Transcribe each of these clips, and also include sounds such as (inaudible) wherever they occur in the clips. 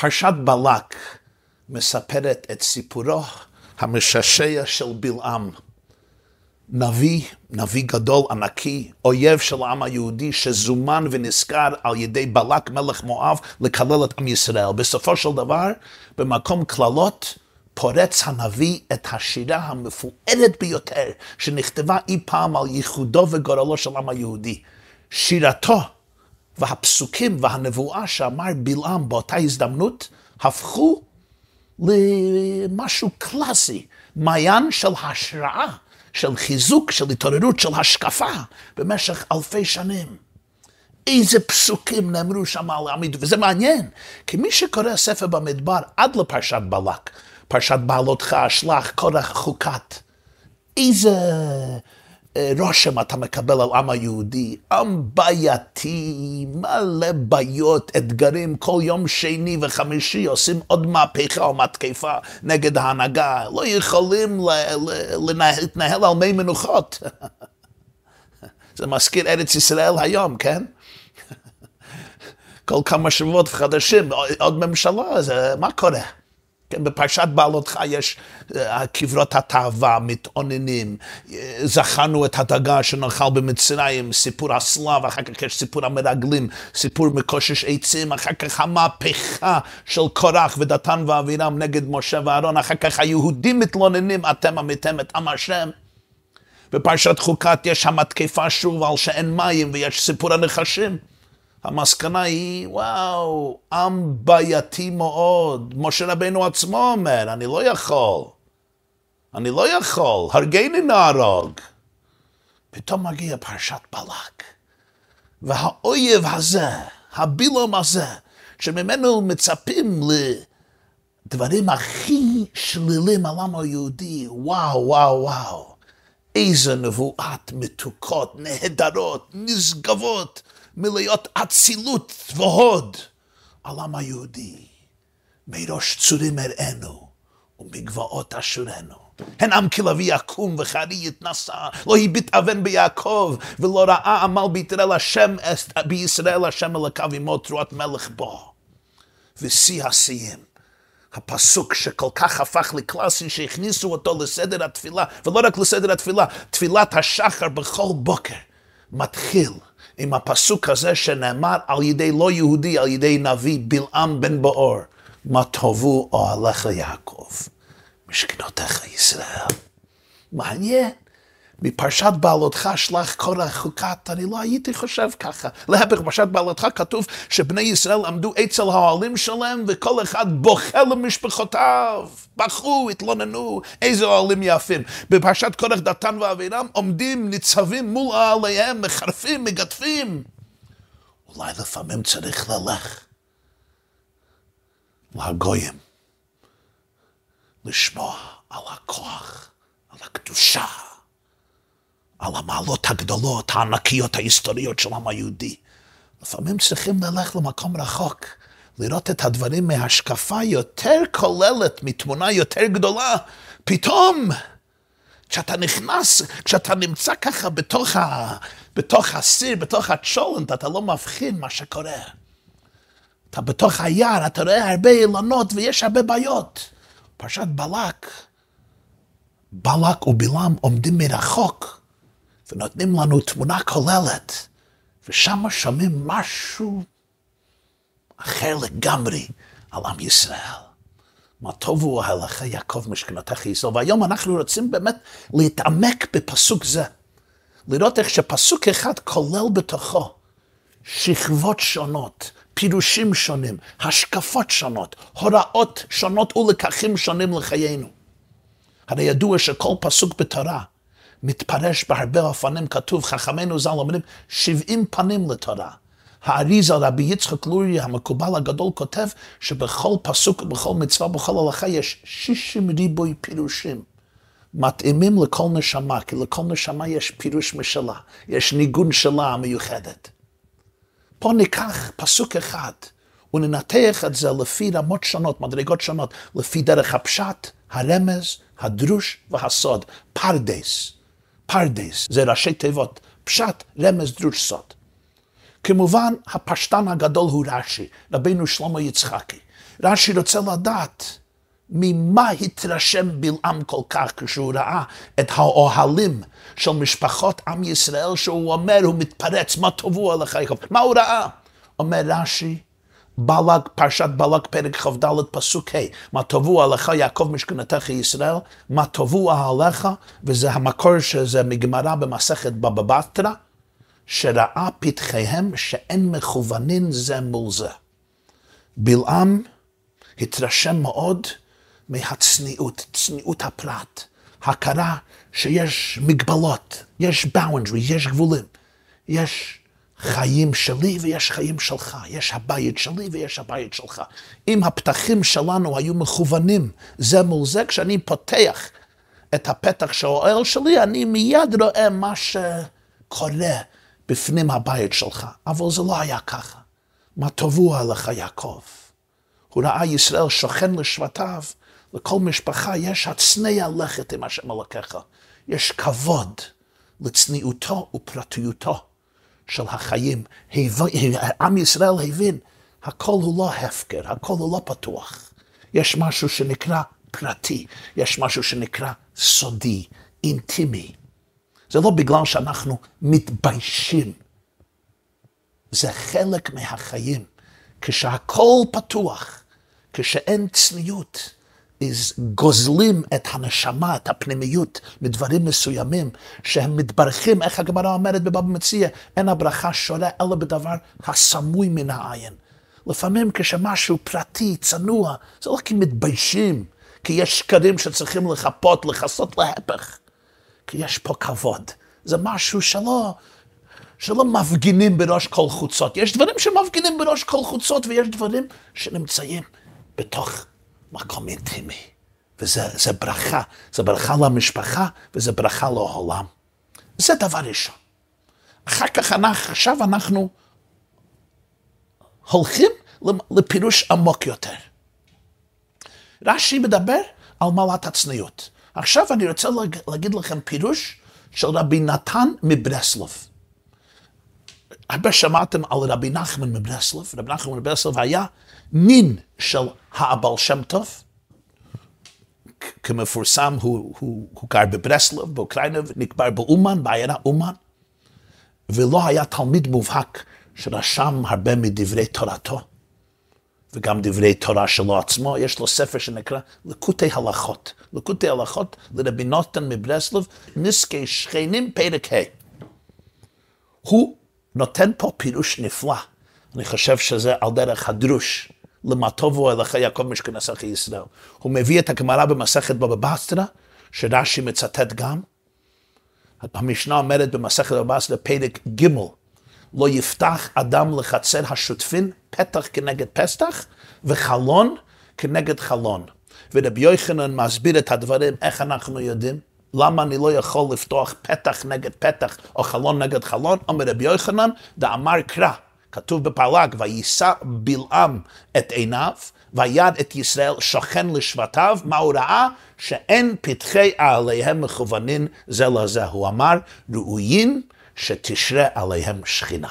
פרשת בלק מספרת את סיפורו המשעשע של בלעם. נביא, נביא גדול, ענקי, אויב של העם היהודי, שזומן ונזכר על ידי בלק מלך מואב לקלל את עם ישראל. בסופו של דבר, במקום קללות, פורץ הנביא את השירה המפוארת ביותר שנכתבה אי פעם על ייחודו וגורלו של העם היהודי. שירתו והפסוקים והנבואה שאמר בלעם באותה הזדמנות הפכו למשהו קלאסי, מעיין של השראה, של חיזוק, של התעוררות, של השקפה במשך אלפי שנים. איזה פסוקים נאמרו שם על עמיד, וזה מעניין, כי מי שקורא ספר במדבר עד לפרשת בלק, פרשת בעלותך, שלח, קורח, חוקת, איזה רושם אתה מקבל על עם היהודי, עם בעייתי, מלא בעיות, אתגרים, כל יום שני וחמישי עושים עוד מהפכה או מתקפה נגד ההנהגה, לא יכולים להתנהל על מי מנוחות. (laughs) זה מזכיר ארץ ישראל היום, כן? (laughs) כל כמה שבועות חדשים, עוד ממשלה, זה, מה קורה? כן, בפרשת בעלותך יש אה, קברות התאווה, מתאוננים, זכרנו את הדגה שנאכל במצרים, סיפור הסלב, אחר כך יש סיפור המרגלים, סיפור מקושש עצים, אחר כך המהפכה של קורח ודתן ואבירם נגד משה ואהרון, אחר כך היהודים מתלוננים, אתם עמיתם את עם השם. בפרשת חוקת יש המתקפה שוב על שאין מים ויש סיפור הנחשים. המסקנה היא, וואו, עם בעייתי מאוד. משה רבנו עצמו אומר, אני לא יכול. אני לא יכול, הרגני נהרוג. פתאום מגיע פרשת בלק. והאויב הזה, הבילום הזה, שממנו מצפים לדברים הכי שלילים על העם היהודי, וואו, וואו, וואו. איזה נבואת מתוקות, נהדרות, נשגבות. מלאות אצילות והוד על עם היהודי. מראש צורים אראנו ומגבעות אשורנו. הן עם כלבי יקום וחרי יתנשא, לא הביט אבן ביעקב, ולא ראה עמל בישראל השם, בישראל השם אלוקיו עמו תרועת מלך בו. ושיא השיאים, הפסוק שכל כך הפך לקלאסי, שהכניסו אותו לסדר התפילה, ולא רק לסדר התפילה, תפילת השחר בכל בוקר, מתחיל עם הפסוק הזה שנאמר על ידי לא יהודי, על ידי נביא בלעם בן באור, מה טובו אוהליך יעקב, משכנותיך ישראל. מעניין. מפרשת בעלותך שלח כל החוקת, אני לא הייתי חושב ככה. להפך, בפרשת בעלותך כתוב שבני ישראל עמדו אצל האוהלים שלהם וכל אחד בוכה למשפחותיו. בכו, התלוננו, איזה אוהלים יפים. בפרשת קורח דתן ואבירם עומדים, ניצבים מול אוהליהם, מחרפים, מגדפים. אולי לפעמים צריך ללך לגויים, לשמוע על הכוח, על הקדושה. על המעלות הגדולות, הענקיות, ההיסטוריות של העם היהודי. לפעמים צריכים ללכת למקום רחוק, לראות את הדברים מהשקפה יותר כוללת, מתמונה יותר גדולה. פתאום, כשאתה נכנס, כשאתה נמצא ככה בתוך, ה, בתוך הסיר, בתוך הצ'ולנט, אתה לא מבחין מה שקורה. אתה בתוך היער, אתה רואה הרבה אילנות ויש הרבה בעיות. פרשת בלק, בלק ובלעם עומדים מרחוק. ונותנים לנו תמונה כוללת, ושם שומעים משהו אחר לגמרי על עם ישראל. מה טוב הוא הלכה יעקב משכנתך ישראל. והיום אנחנו רוצים באמת להתעמק בפסוק זה. לראות איך שפסוק אחד כולל בתוכו שכבות שונות, פירושים שונים, השקפות שונות, הוראות שונות ולקחים שונים לחיינו. הרי ידוע שכל פסוק בתורה מתפרש בהרבה אופנים, כתוב, חכמינו ז"ל אומרים, 70 פנים לתורה. האריזה, רבי יצחק לורי, המקובל הגדול, כותב שבכל פסוק, בכל מצווה, בכל הלכה, יש 60 ריבוי פירושים. מתאימים לכל נשמה, כי לכל נשמה יש פירוש משלה, יש ניגון שלה המיוחדת. פה ניקח פסוק אחד וננתח את זה לפי רמות שונות, מדרגות שונות, לפי דרך הפשט, הרמז, הדרוש והסוד, פרדס. פרדס, זה ראשי תיבות, פשט, רמז, דרוש, סוד. כמובן, הפשטן הגדול הוא רש"י, רבינו שלמה יצחקי. רש"י רוצה לדעת ממה התרשם בלעם כל כך כשהוא ראה את האוהלים של משפחות עם ישראל, שהוא אומר, הוא מתפרץ, מה טובו עליך יעקב? מה הוא ראה? אומר רש"י, בלג, פרשת בלג, פרק כ"ד, פסוק ה', מה טובו עליך יעקב משכנתך ישראל, מה טובו עליך, וזה המקור שזה מגמרא במסכת בבא בתרא, שראה פתחיהם שאין מכוונין זה מול זה. בלעם התרשם מאוד מהצניעות, צניעות הפרט, הכרה שיש מגבלות, יש boundary, יש גבולים, יש חיים שלי ויש חיים שלך, יש הבית שלי ויש הבית שלך. אם הפתחים שלנו היו מכוונים זה מול זה, כשאני פותח את הפתח של האוהל שלי, אני מיד רואה מה שקורה בפנים הבית שלך. אבל זה לא היה ככה. מה טובו עליך יעקב? הוא ראה ישראל שוכן לשבטיו, לכל משפחה יש הצנע לכת עם השם אלוקיך. יש כבוד לצניעותו ופרטיותו של החיים. עם ישראל הבין, הכל הוא לא הפקר, הכל הוא לא פתוח. יש משהו שנקרא פרטי, יש משהו שנקרא סודי, אינטימי. זה לא בגלל שאנחנו מתביישים. זה חלק מהחיים. כשהכול פתוח, כשאין צניעות, גוזלים את הנשמה, את הפנימיות, מדברים מסוימים, שהם מתברכים, איך הגמרא אומרת בבבא מציע, אין הברכה שורה אלא בדבר הסמוי מן העין. לפעמים כשמשהו פרטי, צנוע, זה לא כי מתביישים, כי יש שקרים שצריכים לחפות, לכסות להפך. כי יש פה כבוד. זה משהו שלא, שלא מפגינים בראש כל חוצות. יש דברים שמפגינים בראש כל חוצות, ויש דברים שנמצאים בתוך מקום אינטימי. וזה ברכה, זה ברכה למשפחה וזה ברכה לעולם. זה דבר ראשון. אחר כך אנחנו, עכשיו אנחנו הולכים לפירוש עמוק יותר. רש"י מדבר על מעלת הצניעות. עכשיו אני רוצה להגיד לכם פירוש של רבי נתן מברסלב. הרבה שמעתם על רבי נחמן מברסלב. רבי נחמן מברסלב היה נין של האבל שם טוב. כמפורסם, הוא, הוא, הוא גר בברסלב, באוקראינה, ונקבר באומן, בעיירה אומן. ולא היה תלמיד מובהק שרשם הרבה מדברי תורתו. וגם דברי תורה שלו עצמו, יש לו ספר שנקרא לקוטי הלכות. לקוטי הלכות לרבי נותן מברסלב, נזקי שכנים, פרק ה'. הוא נותן פה פירוש נפלא. אני חושב שזה על דרך הדרוש. למה טובו אליך יעקב משכנסך ישראל. הוא מביא את הגמרא במסכת בבא בסטרא, שרש"י מצטט גם. המשנה אומרת במסכת בבא בסטרא, פרק ג' לא יפתח אדם לחצר השותפין פתח כנגד פסח וחלון כנגד חלון. ורבי יוחנן מסביר את הדברים, איך אנחנו יודעים? למה אני לא יכול לפתוח פתח נגד פתח או חלון נגד חלון? אומר רבי יוחנן, דאמר קרא, כתוב בפרלג, ויישא בלעם את עיניו, ויד את ישראל שוכן לשבטיו, מה הוא ראה? שאין פתחי עליהם מכוונים זה לזה. הוא אמר, ראויים שתשרה עליהם שכינה.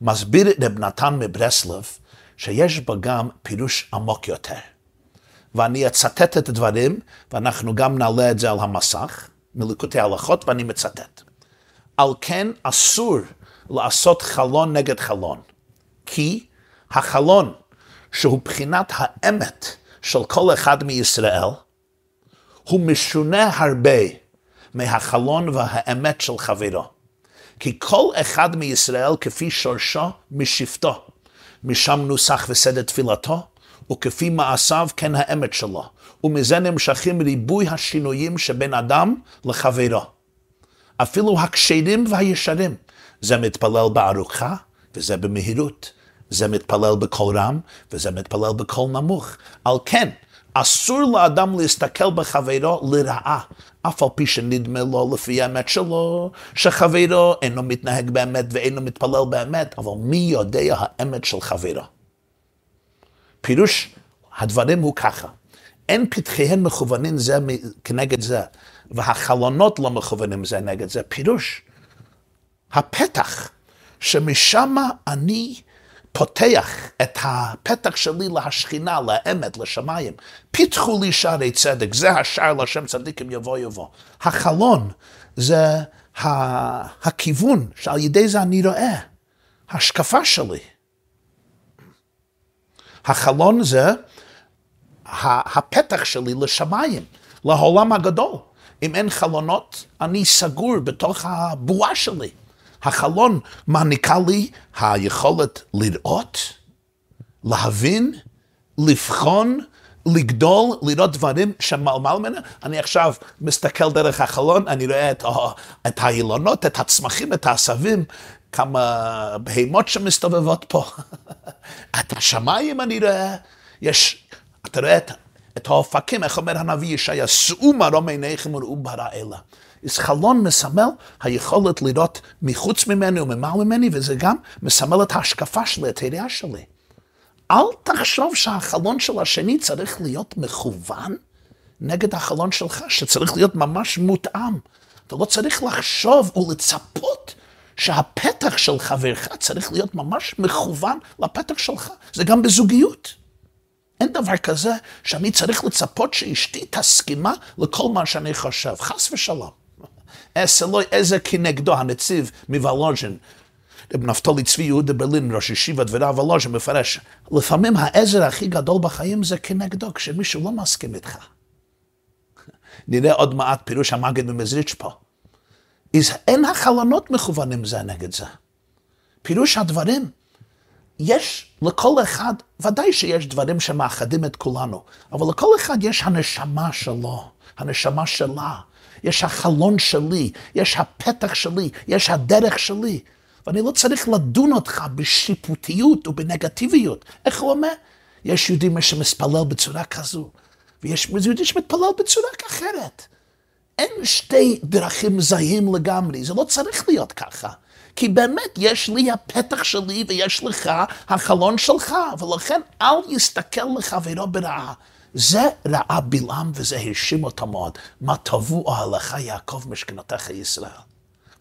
מסביר רב נתן מברסלב שיש בה גם פירוש עמוק יותר. ואני אצטט את הדברים, ואנחנו גם נעלה את זה על המסך, מליקוטי הלכות, ואני מצטט. על כן אסור לעשות חלון נגד חלון, כי החלון, שהוא בחינת האמת של כל אחד מישראל, הוא משונה הרבה מהחלון והאמת של חברו. כי כל אחד מישראל כפי שורשו משבטו, משם נוסח וסדר תפילתו, וכפי מעשיו כן האמת שלו, ומזה נמשכים ריבוי השינויים שבין אדם לחברו. אפילו הכשרים והישרים, זה מתפלל בארוחה וזה במהירות, זה מתפלל בקול רם וזה מתפלל בקול נמוך. על כן, אסור לאדם להסתכל בחברו לרעה, אף על פי שנדמה לו לפי האמת שלו, שחברו אינו מתנהג באמת ואינו מתפלל באמת, אבל מי יודע האמת של חברו? פירוש הדברים הוא ככה, אין פתחיהם מכוונים זה כנגד זה, והחלונות לא מכוונים זה נגד זה. פירוש, הפתח שמשם אני פותח את הפתח שלי להשכינה, לאמת, לשמיים. פיתחו לי שערי צדק, זה השער להשם צדיקים יבוא יבוא. החלון זה הכיוון שעל ידי זה אני רואה, השקפה שלי. החלון זה הפתח שלי לשמיים, לעולם הגדול. אם אין חלונות, אני סגור בתוך הבועה שלי. החלון מעניקה לי היכולת לראות, להבין, לבחון, לגדול, לראות דברים שמעלמל ממנו. אני עכשיו מסתכל דרך החלון, אני רואה את, את האילונות, את הצמחים, את העשבים, כמה בהמות שמסתובבות פה. את השמיים אני רואה, יש, אתה רואה את, את האופקים, איך אומר הנביא ישעיה, שאו מרום עיניכם וראו ברא אלה. אז חלון מסמל היכולת לראות מחוץ ממני וממעל ממני, וזה גם מסמל את ההשקפה שלי, את היריעה שלי. אל תחשוב שהחלון של השני צריך להיות מכוון נגד החלון שלך, שצריך להיות ממש מותאם. אתה לא צריך לחשוב ולצפות שהפתח של חברך צריך להיות ממש מכוון לפתח שלך. זה גם בזוגיות. אין דבר כזה שאני צריך לצפות שאשתי תסכימה לכל מה שאני חושב, חס ושלום. אעשה לו איזה כנגדו הנציב מוולוז'ין. רב נפתלי צבי יהודה ברלין, ראש ישיבת ורב וולוז'ין, מפרש, לפעמים העזר הכי גדול בחיים זה כנגדו, כשמישהו לא מסכים איתך. (laughs) נראה עוד מעט פירוש המגד במזריץ' פה. אין החלונות מכוונים זה נגד זה. פירוש הדברים, יש לכל אחד, ודאי שיש דברים שמאחדים את כולנו, אבל לכל אחד יש הנשמה שלו, הנשמה שלה. יש החלון שלי, יש הפתח שלי, יש הדרך שלי. ואני לא צריך לדון אותך בשיפוטיות ובנגטיביות. איך הוא אומר? יש יהודים שמספלל בצורה כזו, ויש יהודים שמתפלל בצורה אחרת. אין שתי דרכים זהים לגמרי, זה לא צריך להיות ככה. כי באמת יש לי הפתח שלי ויש לך החלון שלך, ולכן אל יסתכל לחברו ברעה. זה ראה בלעם וזה האשים אותו מאוד. מה טבו אוהלך יעקב משכנותיך ישראל.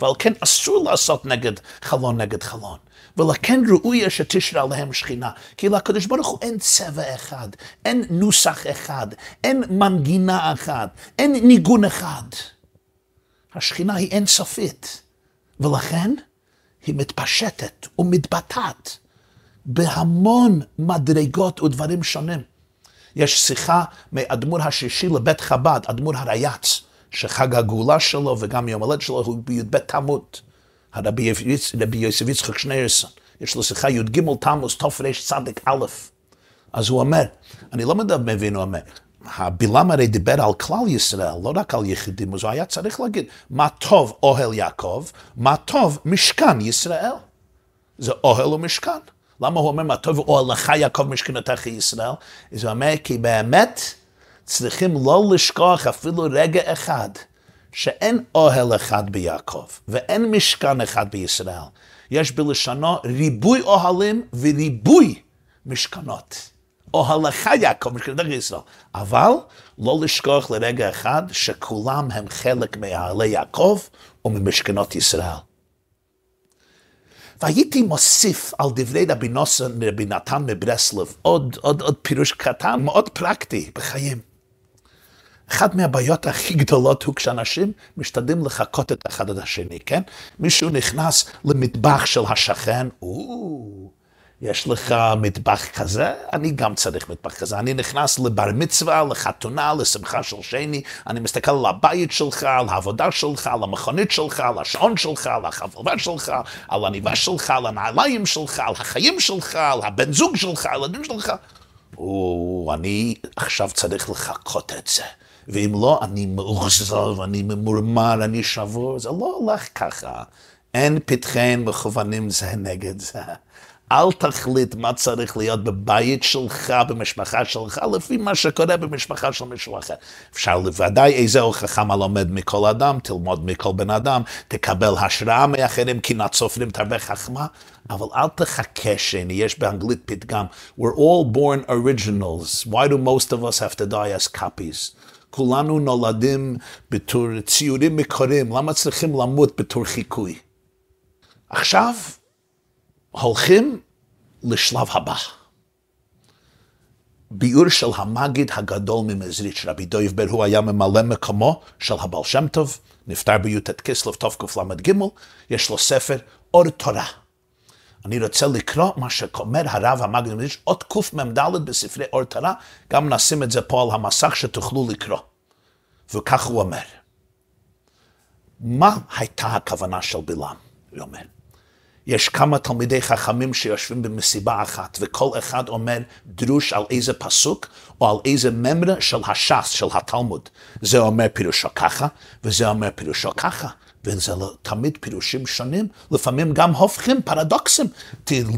ועל כן אסור לעשות נגד חלון נגד חלון. ולכן ראוי שתשרה עליהם שכינה. כי לקדוש ברוך הוא אין צבע אחד, אין נוסח אחד, אין מנגינה אחת, אין ניגון אחד. השכינה היא אינסופית, ולכן היא מתפשטת ומתבטאת בהמון מדרגות ודברים שונים. יש שיחה מאדמו"ר השישי לבית חב"ד, אדמו"ר הרייץ, שחג הגאולה שלו וגם יום הולדת שלו הוא בי"ב תמות. הרבי יוסף יצחק שניירסון, יש לו שיחה י"ג תמוז תרצ"א. אז הוא אומר, אני לא מבין, הוא אומר, הבלעם הרי דיבר על כלל ישראל, לא רק על יחידים, אז הוא היה צריך להגיד, מה טוב אוהל יעקב, מה טוב משכן ישראל. זה אוהל ומשכן. למה הוא אומר מה טוב אוהלך יעקב משכנתך ישראל? אז הוא אומר כי באמת צריכים לא לשכוח אפילו רגע אחד שאין אוהל אחד ביעקב ואין משכן אחד בישראל. יש בלשונו ריבוי אוהלים וריבוי משכנות. אוהלך יעקב משכנתך ישראל. אבל לא לשכוח לרגע אחד שכולם הם חלק מאהלי יעקב וממשכנות ישראל. והייתי מוסיף על דברי רבי נוסון, רבי נתן מברסלב, עוד, עוד, עוד פירוש קטן, מאוד פרקטי בחיים. אחת מהבעיות הכי גדולות הוא כשאנשים משתדלים לחקות את אחד את השני, כן? מישהו נכנס למטבח של השכן, או, יש לך מטבח כזה? אני גם צריך מטבח כזה. אני נכנס לבר מצווה, לחתונה, לשמחה של שני, אני מסתכל על הבית שלך, על העבודה שלך, על המכונית שלך, על השעון שלך, על החברה שלך, על הניבה שלך, על הנעליים שלך, על החיים שלך, על הבן זוג שלך, על הילדים שלך. או, אני עכשיו צריך לחכות את זה. ואם לא, אני מאוכזב, אני ממורמר, אני שבור, זה לא הולך ככה. אין פתחן מכוונים זה נגד זה. אל תחליט מה צריך להיות בבית שלך, במשפחה שלך, לפי מה שקורה במשפחה של מישהו אחר. אפשר לוודאי איזה חכם הלומד מכל אדם, תלמוד מכל בן אדם, תקבל השראה מאחרים, כי נת סופרים תרבה חכמה, אבל אל תחכה שני, יש באנגלית פתגם, We're all born originals, why do most of us have to die as copies? כולנו נולדים בתור ציורים מקוריים, למה צריכים למות בתור חיקוי? עכשיו, הולכים לשלב הבא. ביאור של המגיד הגדול ממזריץ', רבי דויב בר הוא היה ממלא מקומו של הבעל שם טוב, נפטר בי"ט כסלו תקל"ג, יש לו ספר אור תורה. אני רוצה לקרוא מה שאומר הרב המגיד ממזריץ', עוד קמ"ד בספרי אור תורה, גם נשים את זה פה על המסך שתוכלו לקרוא. וכך הוא אומר, מה הייתה הכוונה של בלעם? הוא אומר, יש כמה תלמידי חכמים שיושבים במסיבה אחת, וכל אחד אומר דרוש על איזה פסוק, או על איזה ממרה של הש"ס, של התלמוד. זה אומר פירושו ככה, וזה אומר פירושו ככה. וזה לא תמיד פירושים שונים, לפעמים גם הופכים פרדוקסים.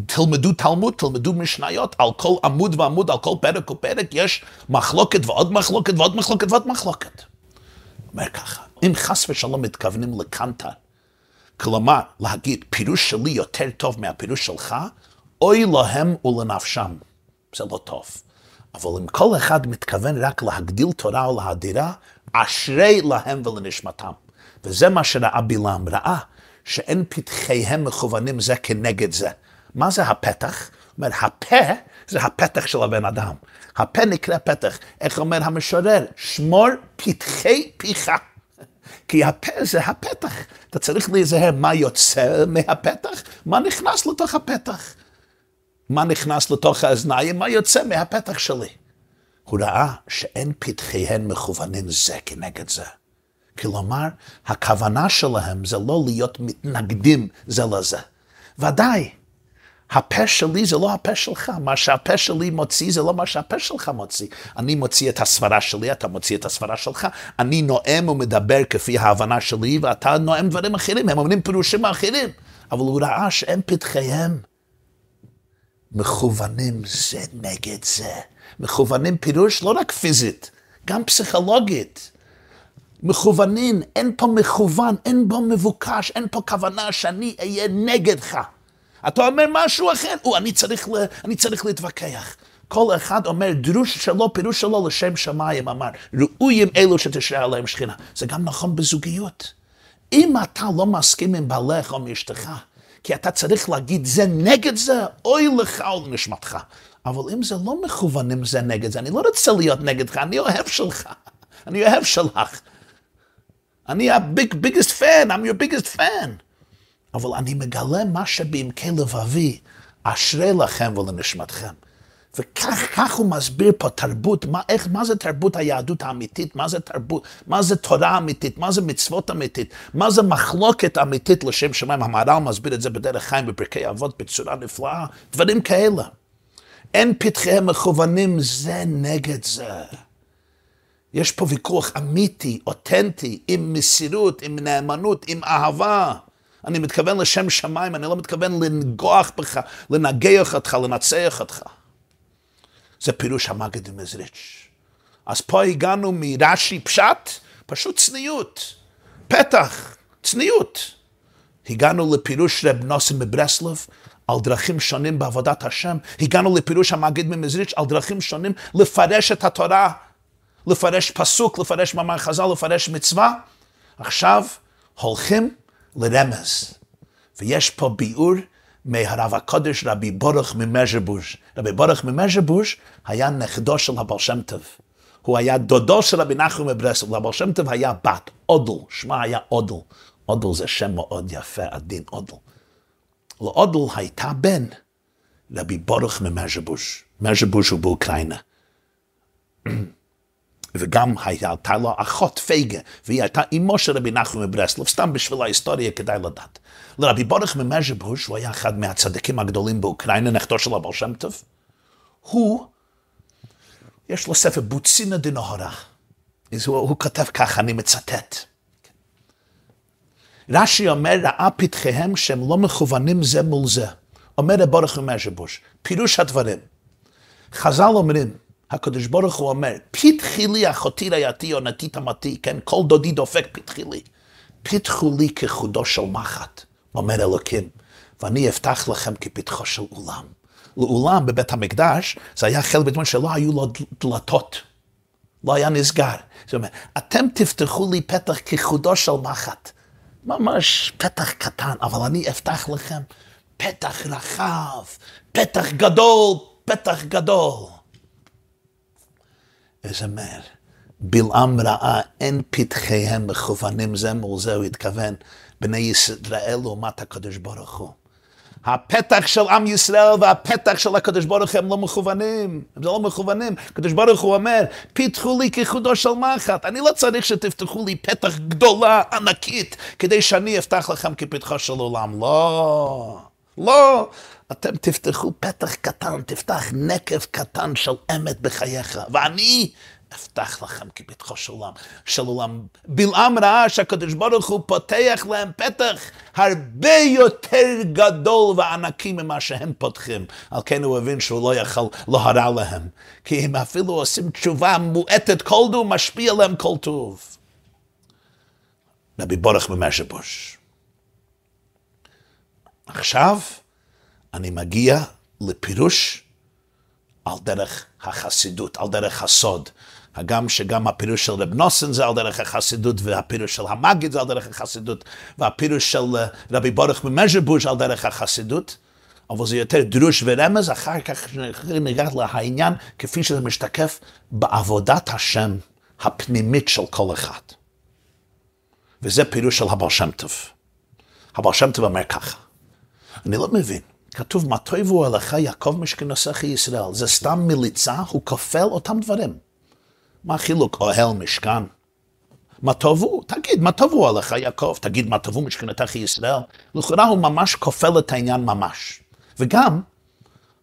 תלמדו תלמוד, תלמדו משניות, על כל עמוד ועמוד, על כל פרק ופרק, יש מחלוקת ועוד מחלוקת ועוד מחלוקת ועוד מחלוקת. אומר ככה, אם חס ושלום מתכוונים לקנטר, כלומר, להגיד, פירוש שלי יותר טוב מהפירוש שלך, אוי להם ולנפשם. זה לא טוב. אבל אם כל אחד מתכוון רק להגדיל תורה או להדירה, אשרי להם ולנשמתם. וזה מה שראה בלעם, ראה שאין פתחיהם מכוונים זה כנגד זה. מה זה הפתח? זאת אומרת, הפה זה הפתח של הבן אדם. הפה נקרא פתח. איך אומר המשורר? שמור פתחי פיך. כי הפה זה הפתח. אתה צריך להיזהר מה יוצא מהפתח, מה נכנס לתוך הפתח. מה נכנס לתוך האזניים, מה יוצא מהפתח שלי. הוא ראה שאין פתחיהן מכוונים זה כנגד זה. כלומר, הכוונה שלהם זה לא להיות מתנגדים זה לזה. ודאי, הפה שלי זה לא הפה שלך, מה שהפה שלי מוציא זה לא מה שהפה שלך מוציא. אני מוציא את הסברה שלי, אתה מוציא את הסברה שלך, אני נואם ומדבר כפי ההבנה שלי, ואתה נואם דברים אחרים, הם אומרים פירושים אחרים, אבל הוא ראה שאין פתחיהם מכוונים זה נגד זה. מכוונים פירוש לא רק פיזית, גם פסיכולוגית. מכוונים, אין פה מכוון, אין בו מבוקש, אין פה כוונה שאני אהיה נגדך. אתה אומר משהו אחר, או, אני צריך, ל, אני צריך להתווכח. כל אחד אומר דרוש שלו, פירוש שלו לשם שמיים, אמר, ראויים אלו שתשרה עליהם שכינה. זה גם נכון בזוגיות. אם אתה לא מסכים עם בעלך או עם אשתך, כי אתה צריך להגיד זה נגד זה, אוי לך או לנשמתך. אבל אם זה לא מכוון אם זה נגד זה, אני לא רוצה להיות נגדך, אני אוהב שלך, (laughs) אני אוהב שלך. אני ה-biggest fan, I'm your biggest fan. אבל אני מגלה מה שבעמקי לבבי, אשרי לכם ולנשמתכם. וכך כך הוא מסביר פה תרבות, מה, איך, מה זה תרבות היהדות האמיתית, מה זה תרבות, מה זה תורה אמיתית, מה זה מצוות אמיתית, מה זה מחלוקת אמיתית לשם שמיים. המהר"ל מסביר את זה בדרך חיים בפרקי אבות בצורה נפלאה, דברים כאלה. אין פתחיהם מכוונים זה נגד זה. יש פה ויכוח אמיתי, אותנטי, עם מסירות, עם נאמנות, עם אהבה. אני מתכוון לשם שמיים, אני לא מתכוון לנגוח בך, לנגח אותך, לנצח אותך. זה פירוש המגד מזריץ'. אז פה הגענו מרש"י פשט, פשוט צניעות, פתח, צניעות. הגענו לפירוש רב נוסם מברסלב, על דרכים שונים בעבודת השם. הגענו לפירוש המגיד ממזריץ' על דרכים שונים לפרש את התורה, לפרש פסוק, לפרש מאמר חז"ל, לפרש מצווה. עכשיו הולכים לרמז. ויש פה ביאור מהרב הקודש רבי בורך ממז'בוש. רבי בורך ממז'בוש היה נכדו של הבעל שם טוב. הוא היה דודו של רבי נחום מברסלב. לבעל שם טוב היה בת, אודל, שמה היה אודל. אודל זה שם מאוד יפה, עדין אודל. לאודל הייתה בן רבי בורך ממז'בוש. מז'בוש הוא באוקראינה. וגם הייתה לו אחות פייגה, והיא הייתה אמו של רבי נחום מברסלב, סתם בשביל ההיסטוריה כדאי לדעת. לרבי בורך ממז'בוש, הוא היה אחד מהצדיקים הגדולים באוקראינה, נכדו של הבעל שם טוב, הוא, יש לו ספר בוצינה דנהורה. הוא, הוא כותב ככה, אני מצטט. רש"י אומר, ראה פתחיהם שהם לא מכוונים זה מול זה. אומר רבי בורך ממז'בוש, פירוש הדברים. חז"ל אומרים, הקדוש ברוך הוא אומר, פתחי לי אחותי רעייתי עונתי תמתי, כן, כל דודי דופק פתחי לי. פתחו לי כחודו של מחט, אומר אלוקים, ואני אפתח לכם כפתחו של אולם. לאולם בבית המקדש, זה היה חלק בזמן שלא היו לו דלתות. לא היה נסגר. זאת אומרת, אתם תפתחו לי פתח כחודו של מחט. ממש פתח קטן, אבל אני אפתח לכם פתח רחב, פתח גדול, פתח גדול. איזה מר. בלעם ראה, אין פתחיהם מכוונים זה מול זה, הוא התכוון, בני ישראל לעומת הקדוש ברוך הוא. הפתח של עם ישראל והפתח של הקדוש ברוך הם לא מכוונים, הם לא מכוונים. הקדוש ברוך הוא אומר, פיתחו לי כחודו של מחט, אני לא צריך שתפתחו לי פתח גדולה, ענקית, כדי שאני אפתח לכם כפתחו של עולם. לא, לא. אתם תפתחו פתח קטן, תפתח נקב קטן של אמת בחייך, ואני אפתח לכם כפתחו של עולם, של עולם. בלעם ראה שהקדוש ברוך הוא פותח להם פתח הרבה יותר גדול וענקי ממה שהם פותחים. על כן הוא הבין שהוא לא יכול להרע להם. כי הם אפילו עושים תשובה מועטת כל דו, משפיע עליהם כל טוב. רבי בורך ממשבוש. עכשיו אני מגיע לפירוש על דרך החסידות, על דרך הסוד. הגם שגם הפירוש של רב נוסן זה על דרך החסידות, והפירוש של המגיד זה על דרך החסידות, והפירוש של אה, רבי בורך ממז'בוש על דרך החסידות, אבל זה יותר דרוש ורמז, אחר כך ניגע לעניין כפי שזה משתקף בעבודת השם הפנימית של כל אחד. וזה פירוש של הבעל שם טוב. הבעל שם טוב אומר ככה, אני לא מבין, כתוב, מה טובו עליך יעקב משכנוסך ישראל, זה סתם מליצה, הוא כופל אותם דברים. מה החילוק אוהל משכן? מה טובו? תגיד, מה טובו עליך יעקב? תגיד, מה טובו משכנתך ישראל? לכאורה הוא ממש כופל את העניין ממש. וגם,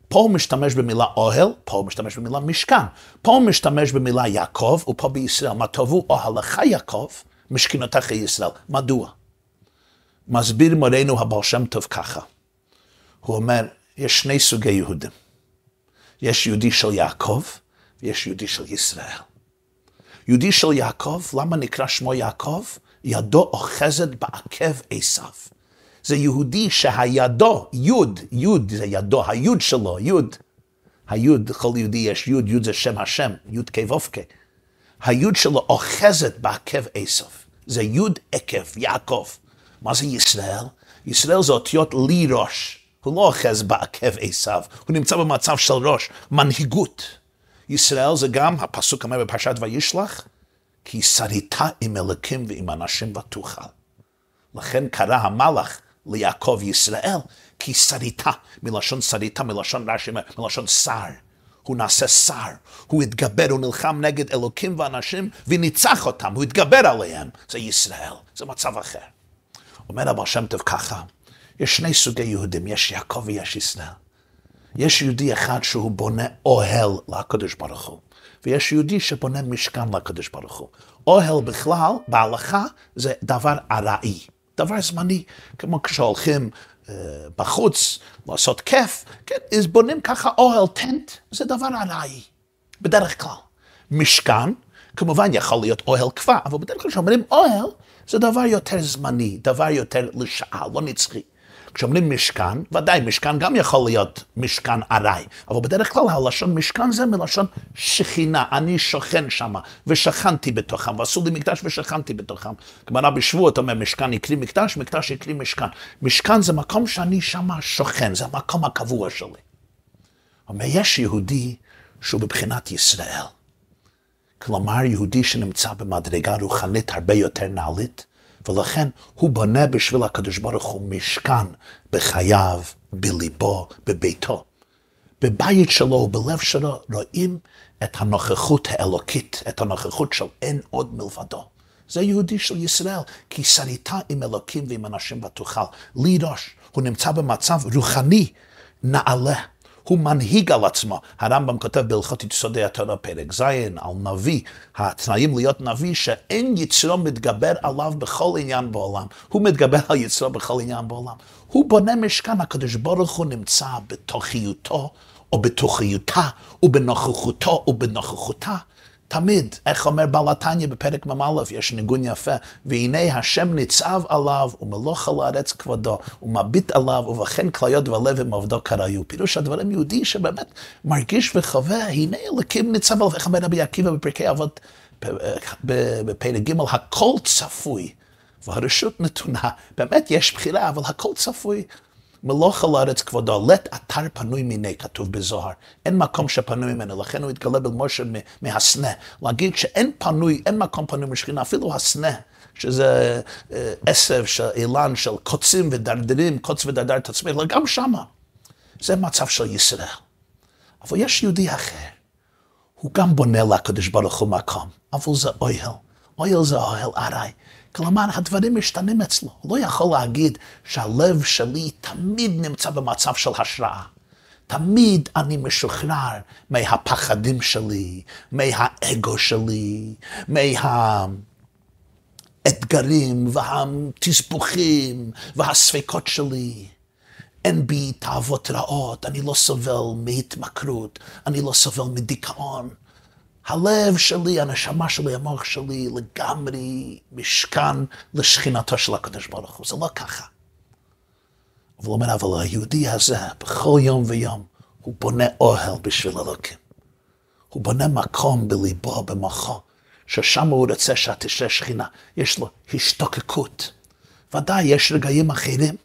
פה הוא משתמש במילה אוהל, פה הוא משתמש במילה משכן. פה הוא משתמש במילה יעקב, ופה בישראל. מה טובו אוהלך יעקב, משכנתך ישראל. מדוע? מסביר מורנו הבעל שם טוב ככה. הוא אומר, יש שני סוגי יהודים. יש יהודי של יעקב ויש יהודי של ישראל. יהודי של יעקב, למה נקרא שמו יעקב? ידו אוחזת בעקב עשיו. זה יהודי שהידו, יוד, יוד זה ידו, היוד שלו, יוד. היוד, לכל יהודי יש יוד, יוד זה שם השם, יוד כבובקה. היוד שלו אוחזת בעקב עשיו. זה יוד עקב, יעקב. מה זה ישראל? ישראל זה אותיות לי ראש. הוא לא אוחז בעקב עשיו, הוא נמצא במצב של ראש, מנהיגות. ישראל זה גם, הפסוק אומר בפרשת וישלח, כי שריתה עם אלוקים ועם אנשים ותוכל. לכן קרא המלאך ליעקב ישראל, כי שריתה, מלשון שריתה, מלשון רש"י, מלשון שר. הוא נעשה שר, הוא התגבר, הוא נלחם נגד אלוקים ואנשים וניצח אותם, הוא התגבר עליהם. זה ישראל, זה מצב אחר. אומר הבעל שם טוב ככה, יש שני סוגי יהודים, יש יעקב ויש ישראל. יש יהודי אחד שהוא בונה אוהל לקדוש ברוך הוא, ויש יהודי שבונה משכן לקדוש ברוך הוא. אוהל בכלל, בהלכה, זה דבר ארעי, דבר זמני, כמו כשהולכים uh, בחוץ לעשות כיף, כן, אז בונים ככה אוהל, טנט, זה דבר ארעי, בדרך כלל. משכן, כמובן יכול להיות אוהל כבר, אבל בדרך כלל כשאומרים אוהל, זה דבר יותר זמני, דבר יותר לשעה, לא נצחי. כשאומרים משכן, ודאי משכן גם יכול להיות משכן ארעי, אבל בדרך כלל הלשון משכן זה מלשון שכינה, אני שוכן שם, ושכנתי בתוכם, ועשו לי מקדש ושכנתי בתוכם. גמרא בשבועות אומר משכן יקרי מקדש, מקדש יקרי משכן. משכן זה מקום שאני שם שוכן, זה המקום הקבוע שלי. אומר, יש יהודי שהוא בבחינת ישראל. כלומר, יהודי שנמצא במדרגה רוחנית הרבה יותר נעלית, ולכן הוא בונה בשביל הקדוש ברוך הוא משכן בחייו, בליבו, בביתו. בבית שלו בלב שלו רואים את הנוכחות האלוקית, את הנוכחות של אין עוד מלבדו. זה יהודי של ישראל, כי שריתה עם אלוקים ועם אנשים ותוכל. לי ראש, הוא נמצא במצב רוחני נעלה. הוא מנהיג על עצמו. הרמב"ם כותב בהלכות יסודי התורה פרק ז', על נביא, התנאים להיות נביא, שאין יצרו מתגבר עליו בכל עניין בעולם. הוא מתגבר על יצרו בכל עניין בעולם. הוא בונה משכן, הקדוש ברוך הוא נמצא בתוכיותו, או בתוכיותה, ובנוכחותו, ובנוכחותה. תמיד, איך אומר בעל התניא בפרק מ"א, יש ניגון יפה, והנה השם ניצב עליו, ומלוך על הארץ כבודו, ומביט עליו, ובכן כליות ולב עם עובדו קראיו. פירוש הדברים יהודי שבאמת מרגיש וחווה, הנה אלוקים ניצב עליו, איך אומר רבי עקיבא בפרקי אבות, בפרק ג', הכל צפוי, והרשות נתונה. באמת יש בחירה, אבל הכל צפוי. מלוך על הארץ כבודו, לט אתר פנוי מיני, כתוב בזוהר. אין מקום שפנוי ממנו, לכן הוא התגלה במשה מהסנה. להגיד שאין פנוי, אין מקום פנוי משכינה, אפילו הסנה. שזה אה, עשב של אילן של קוצים ודרדרים, קוץ ודרדר את עצמך, גם שמה. זה מצב של ישראל. אבל יש יהודי אחר, הוא גם בונה לקדוש ברוך הוא מקום, אבל זה אוהל. אוהל זה אוהל ארעי. כלומר, הדברים משתנים אצלו. הוא לא יכול להגיד שהלב שלי תמיד נמצא במצב של השראה. תמיד אני משוחרר מהפחדים שלי, מהאגו שלי, מהאתגרים והתסבוכים והספקות שלי. אין בי תאוות רעות, אני לא סובל מהתמכרות, אני לא סובל מדיכאון. הלב שלי, הנשמה שלי, המוח שלי, לגמרי משכן לשכינתו של הקדוש ברוך הוא. זה לא ככה. אבל הוא אומר, אבל היהודי הזה, בכל יום ויום, הוא בונה אוהל בשביל אלוקים. הוא בונה מקום בליבו, במוחו, ששם הוא רוצה שתשרה שכינה. יש לו השתוקקות. ודאי, יש רגעים אחרים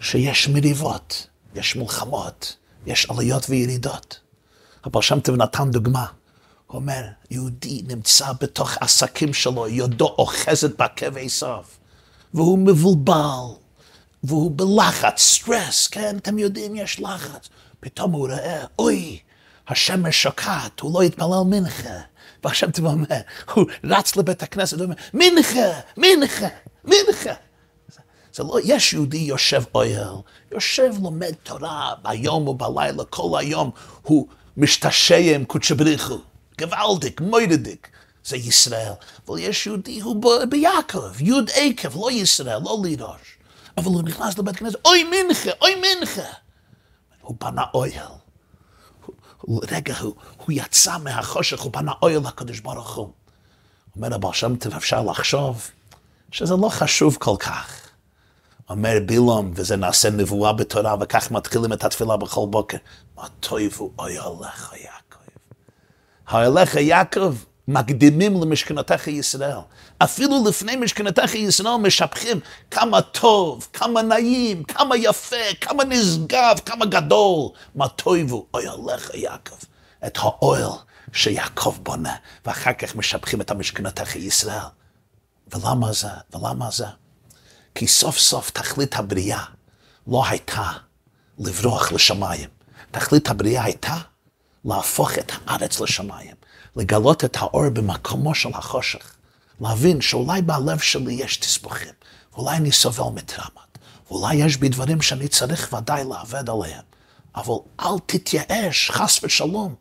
שיש מריבות, יש מלחמות, יש עליות וירידות. אבל שם טוב דוגמה. הוא אומר, יהודי נמצא בתוך עסקים שלו, ידו אוחזת בעקב סוף, והוא מבולבל, והוא בלחץ, סטרס, כן? אתם יודעים, יש לחץ. פתאום הוא רואה, אוי, השמש שוקעת, הוא לא יתפלל מנחה. ועכשיו אתה אומר, הוא רץ לבית הכנסת, הוא אומר, מנחה, מנחה, מנחה. זה לא, יש יהודי יושב אוהל, יושב לומד תורה ביום ובלילה, כל היום הוא משתשע עם קודשא בריחו. גוואלדיק, מוידדיק, זה ישראל. אבל יש יהודי, הוא ביעקב, יוד עקב, לא ישראל, לא לידוש. אבל הוא נכנס לבית כנסת, אוי מנחה, אוי מנחה. הוא בנה אוהל. רגע, הוא, הוא יצא מהחושך, הוא בנה אוהל לקדוש ברוך הוא. אומר הבעל שם טוב, אפשר לחשוב שזה לא חשוב כל כך. אומר בילום, וזה נעשה נבואה בתורה, וכך מתחילים את התפילה בכל בוקר. מה טויבו אוהל לך האלך יעקב מקדימים למשכנתך ישראל. אפילו לפני משכנתך ישראל משבחים כמה טוב, כמה נעים, כמה יפה, כמה נשגב, כמה גדול. מה טויבו, אוי עליך יעקב. את האוהל שיעקב בונה, ואחר כך משבחים את המשכנתך ישראל. ולמה זה? ולמה זה? כי סוף סוף תכלית הבריאה לא הייתה לברוח לשמיים. תכלית הבריאה הייתה להפוך את הארץ לשמיים, לגלות את האור במקומו של החושך, להבין שאולי בלב שלי יש תסבוכים, ואולי אני סובל מטראומות, ואולי יש בי דברים שאני צריך ודאי לעבד עליהם, אבל אל תתייאש, חס ושלום.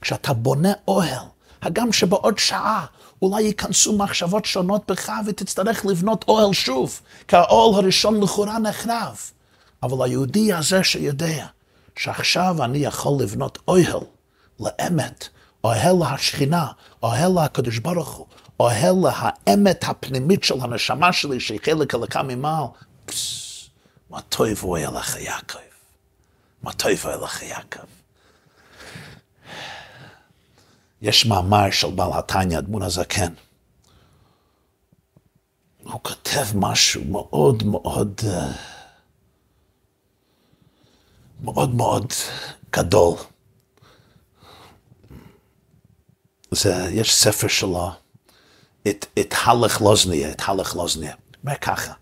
כשאתה בונה אוהל, הגם שבעוד שעה אולי ייכנסו מחשבות שונות בך ותצטרך לבנות אוהל שוב, כי האוהל הראשון לכאורה נחרב. אבל היהודי הזה שיודע שעכשיו אני יכול לבנות אוהל לאמת, אוהל השכינה, אוהל הקדוש ברוך הוא, אוהל האמת הפנימית של הנשמה שלי, שהיא חלק הלקה ממעל, מה טוב הוא אליך יעקב. מה טוב הוא אליך יעקב. יש מאמר של בעל התניא, אדמון הזקן. הוא כותב משהו מאוד מאוד, מאוד מאוד גדול. זה, יש ספר שלו, את, את הלך לוזניה, את הלך לוזניה. אומר ככה,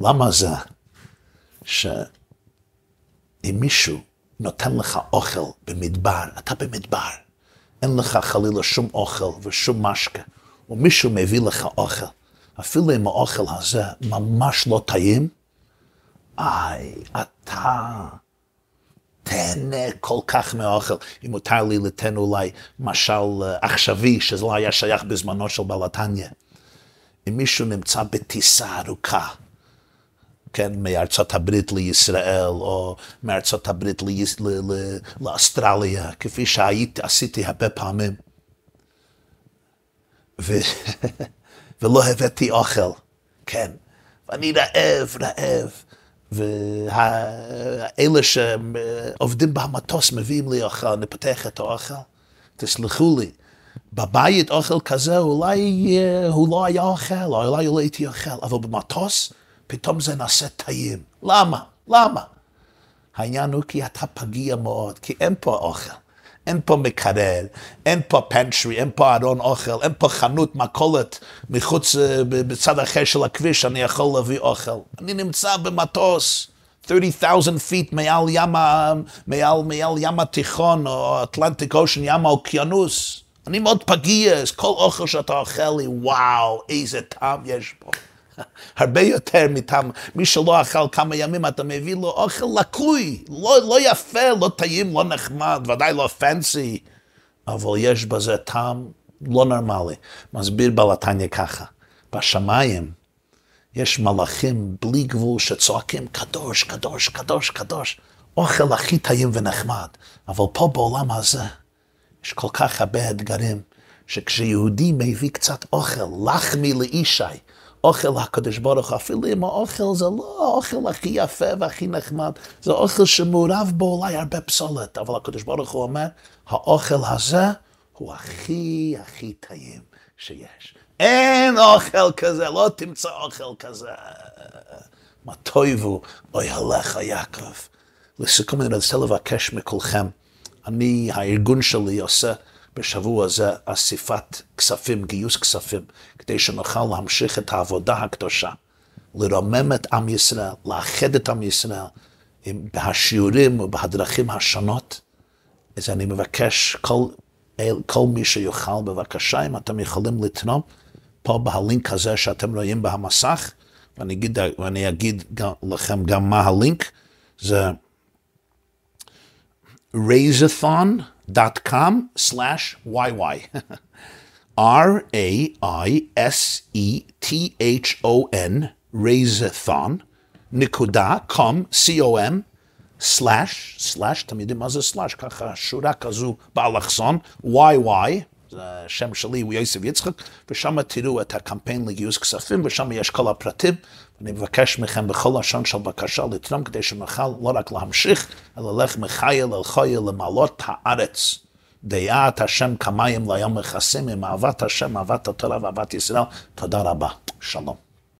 למה זה שאם מישהו נותן לך אוכל במדבר, אתה במדבר, אין לך חלילה שום אוכל ושום משקה, ומישהו מביא לך אוכל, אפילו אם האוכל הזה ממש לא טעים, איי, אתה... תהנה כל כך מהאוכל. אם מותר לי לתן אולי משל אה, עכשווי, שזה לא היה שייך בזמנו של בלתניה. אם מישהו נמצא בטיסה ארוכה, כן, מארצות הברית לישראל, או מארצות הברית לאוסטרליה, כפי שהייתי, עשיתי הרבה פעמים, ו... (laughs) ולא הבאתי אוכל, כן, ואני רעב, רעב. ואלה שעובדים במטוס מביאים לי אוכל, אני פותח את האוכל, תסלחו לי, בבית אוכל כזה אולי הוא לא היה אוכל, או אולי לא הייתי אוכל, אבל במטוס פתאום זה נעשה טעים. למה? למה? העניין הוא כי אתה פגיע מאוד, כי אין פה אוכל. אין פה מקרר, אין פה pantry, אין פה ארון אוכל, אין פה חנות מכולת מחוץ, אה, בצד אחר של הכביש, אני יכול להביא אוכל. אני נמצא במטוס, 30,000 פיט מעל ים, מעל, מעל ים התיכון, או אטלנטיק אושן, ים האוקיינוס. אני מאוד פגיע, אז כל אוכל שאתה אוכל לי, וואו, איזה טעם יש בו. הרבה יותר מטעם, מי שלא אכל כמה ימים, אתה מביא לו אוכל לקוי, לא, לא יפה, לא טעים, לא נחמד, ודאי לא פנסי, אבל יש בזה טעם לא נורמלי. מסביר בלתניה ככה, בשמיים יש מלאכים בלי גבול שצועקים קדוש, קדוש, קדוש, קדוש, אוכל הכי טעים ונחמד, אבל פה בעולם הזה יש כל כך הרבה אתגרים, שכשיהודי מביא קצת אוכל, לחמי לישי, אוכל הקדוש ברוך אפילו אם האוכל זה לא האוכל הכי יפה והכי נחמד, זה אוכל שמעורב בו אולי הרבה פסולת, אבל הקדוש ברוך הוא אומר, האוכל הזה הוא הכי הכי טעים שיש. אין אוכל כזה, לא תמצא אוכל כזה. מה טויבו, אוי הלך יעקב. לסיכום אני רוצה לבקש מכולכם, אני, הארגון שלי עושה בשבוע הזה אסיפת כספים, גיוס כספים, כדי שנוכל להמשיך את העבודה הקדושה, לרומם את עם ישראל, לאחד את עם ישראל בשיעורים ובדרכים השונות. אז אני מבקש, כל, כל מי שיוכל, בבקשה, אם אתם יכולים לתרום, פה בהלינק הזה שאתם רואים במסך, ואני אגיד, ואני אגיד גם, לכם גם מה הלינק, זה raisathon.com slash yy. (laughs) R-A-I-S-E-T-H-O-N, raisathon, נקודה, com, C-O-M, סלאש, סלאש, אתם יודעים מה זה סלאש, ככה שורה כזו באלכסון, YY, זה השם שלי הוא יוסף יצחק, ושם תראו את הקמפיין לגיוס כספים, ושם יש כל הפרטים. אני מבקש מכם בכל לשון של בקשה לתרום, כדי שנוכל לא רק להמשיך, אלא לך מחייל אל חייל למעלות הארץ. דעת השם כמים ליום מכסים, עם אהבת השם, אהבת התורה ואהבת ישראל. תודה רבה. שלום.